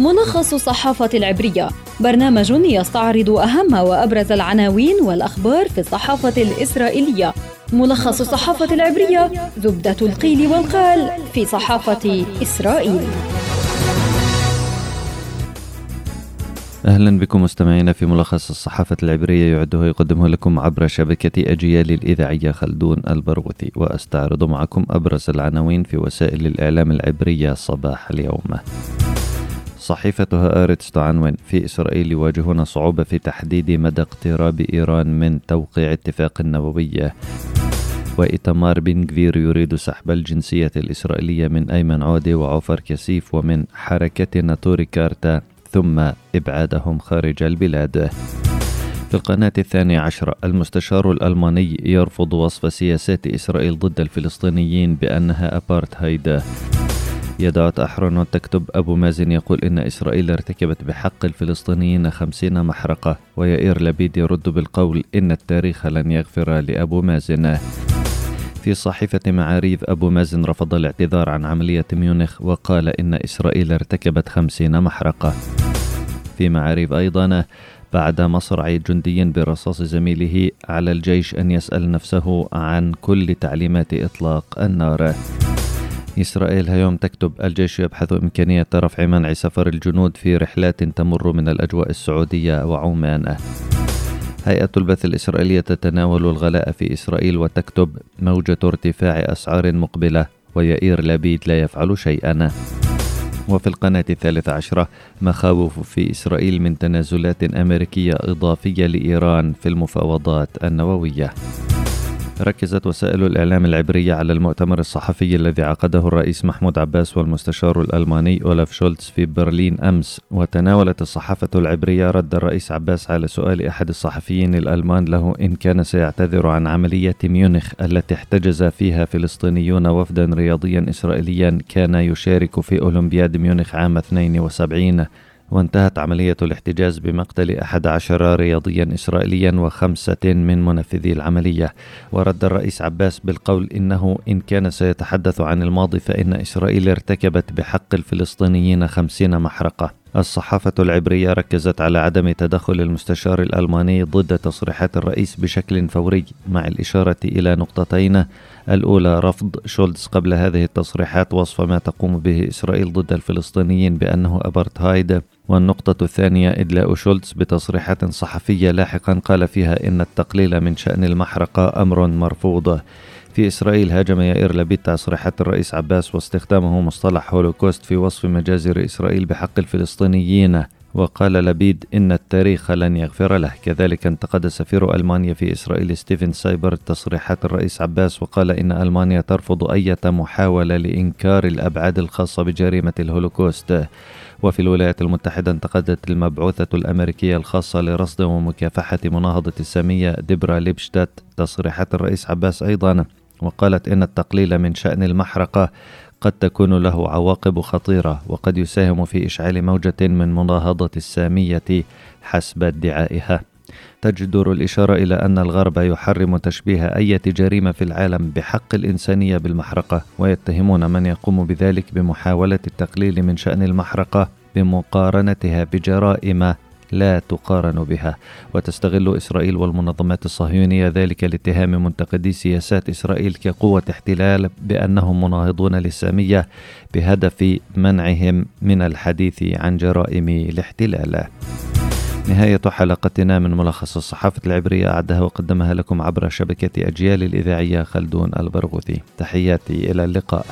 ملخص الصحافة العبرية. برنامج يستعرض أهم وأبرز العناوين والأخبار في الصحافة الإسرائيلية. ملخص الصحافة العبرية زبدة القيل والقال في صحافة إسرائيل. أهلا بكم مستمعينا في ملخص الصحافة العبرية يعده ويقدمه لكم عبر شبكة أجيال الإذاعية خلدون البرغوثي. وأستعرض معكم أبرز العناوين في وسائل الإعلام العبرية صباح اليوم. صحيفة هآرتس تعنون في إسرائيل يواجهون صعوبة في تحديد مدى اقتراب إيران من توقيع اتفاق نووي وإتمار بن جفير يريد سحب الجنسية الإسرائيلية من أيمن عودة وعوفر كسيف ومن حركة ناتوري كارتا ثم إبعادهم خارج البلاد. في القناة الثانية عشرة المستشار الألماني يرفض وصف سياسات إسرائيل ضد الفلسطينيين بأنها أبارتهايد. يدعوت أحرنوت تكتب أبو مازن يقول إن إسرائيل ارتكبت بحق الفلسطينيين خمسين محرقة ويائير لبيد يرد بالقول إن التاريخ لن يغفر لأبو مازن. في صحيفة معاريف أبو مازن رفض الاعتذار عن عملية ميونخ وقال إن إسرائيل ارتكبت خمسين محرقة. في معاريف أيضا بعد مصرع جندي برصاص زميله على الجيش أن يسأل نفسه عن كل تعليمات إطلاق النار. إسرائيل هيوم تكتب الجيش يبحث إمكانية رفع منع سفر الجنود في رحلات تمر من الأجواء السعودية وعمان هيئة البث الإسرائيلية تتناول الغلاء في إسرائيل وتكتب موجة ارتفاع أسعار مقبلة ويائير لبيد لا يفعل شيئا. وفي القناة الثالثة عشرة مخاوف في إسرائيل من تنازلات أمريكية إضافية لإيران في المفاوضات النووية. ركزت وسائل الإعلام العبرية على المؤتمر الصحفي الذي عقده الرئيس محمود عباس والمستشار الألماني أولاف شولتز في برلين أمس. وتناولت الصحافة العبرية رد الرئيس عباس على سؤال أحد الصحفيين الألمان له إن كان سيعتذر عن عملية ميونخ التي احتجز فيها فلسطينيون وفدا رياضيا إسرائيليا كان يشارك في أولمبياد ميونخ عام 72 وانتهت عملية الاحتجاز بمقتل أحد عشر رياضيا إسرائيليا وخمسة من منفذي العملية. ورد الرئيس عباس بالقول إنه إن كان سيتحدث عن الماضي فإن إسرائيل ارتكبت بحق الفلسطينيين خمسين محرقة. الصحافة العبرية ركزت على عدم تدخل المستشار الألماني ضد تصريحات الرئيس بشكل فوري مع الإشارة إلى نقطتين. الأولى رفض شولتز قبل هذه التصريحات وصف ما تقوم به إسرائيل ضد الفلسطينيين بأنه أبرتهايد والنقطة الثانية إدلاء شولتز بتصريحات صحفية لاحقا قال فيها إن التقليل من شأن المحرقة أمر مرفوض. في إسرائيل هاجم يائير لبيد تصريحات الرئيس عباس واستخدامه مصطلح هولوكوست في وصف مجازر إسرائيل بحق الفلسطينيين وقال لبيد إن التاريخ لن يغفر له. كذلك انتقد سفير ألمانيا في إسرائيل ستيفن سايبر تصريحات الرئيس عباس وقال إن ألمانيا ترفض أي محاولة لإنكار الأبعاد الخاصة بجريمة الهولوكوست. وفي الولايات المتحدة انتقدت المبعوثة الأمريكية الخاصة لرصد ومكافحة مناهضة السامية ديبرا ليبشتات تصريحات الرئيس عباس أيضا. وقالت إن التقليل من شأن المحرقة قد تكون له عواقب خطيرة وقد يساهم في إشعال موجة من مناهضة السامية حسب ادعائها. تجدر الإشارة إلى أن الغرب يحرم تشبيه أي جريمة في العالم بحق الإنسانية بالمحرقة ويتهمون من يقوم بذلك بمحاولة التقليل من شأن المحرقة بمقارنتها بجرائم لا تقارن بها. وتستغل إسرائيل والمنظمات الصهيونية ذلك لاتهام منتقدي سياسات إسرائيل كقوة احتلال بأنهم مناهضون للسامية بهدف منعهم من الحديث عن جرائم الاحتلال. نهاية حلقتنا من ملخص الصحافة العبرية أعدها وقدمها لكم عبر شبكة أجيال الإذاعية خلدون البرغوثي. تحياتي إلى اللقاء.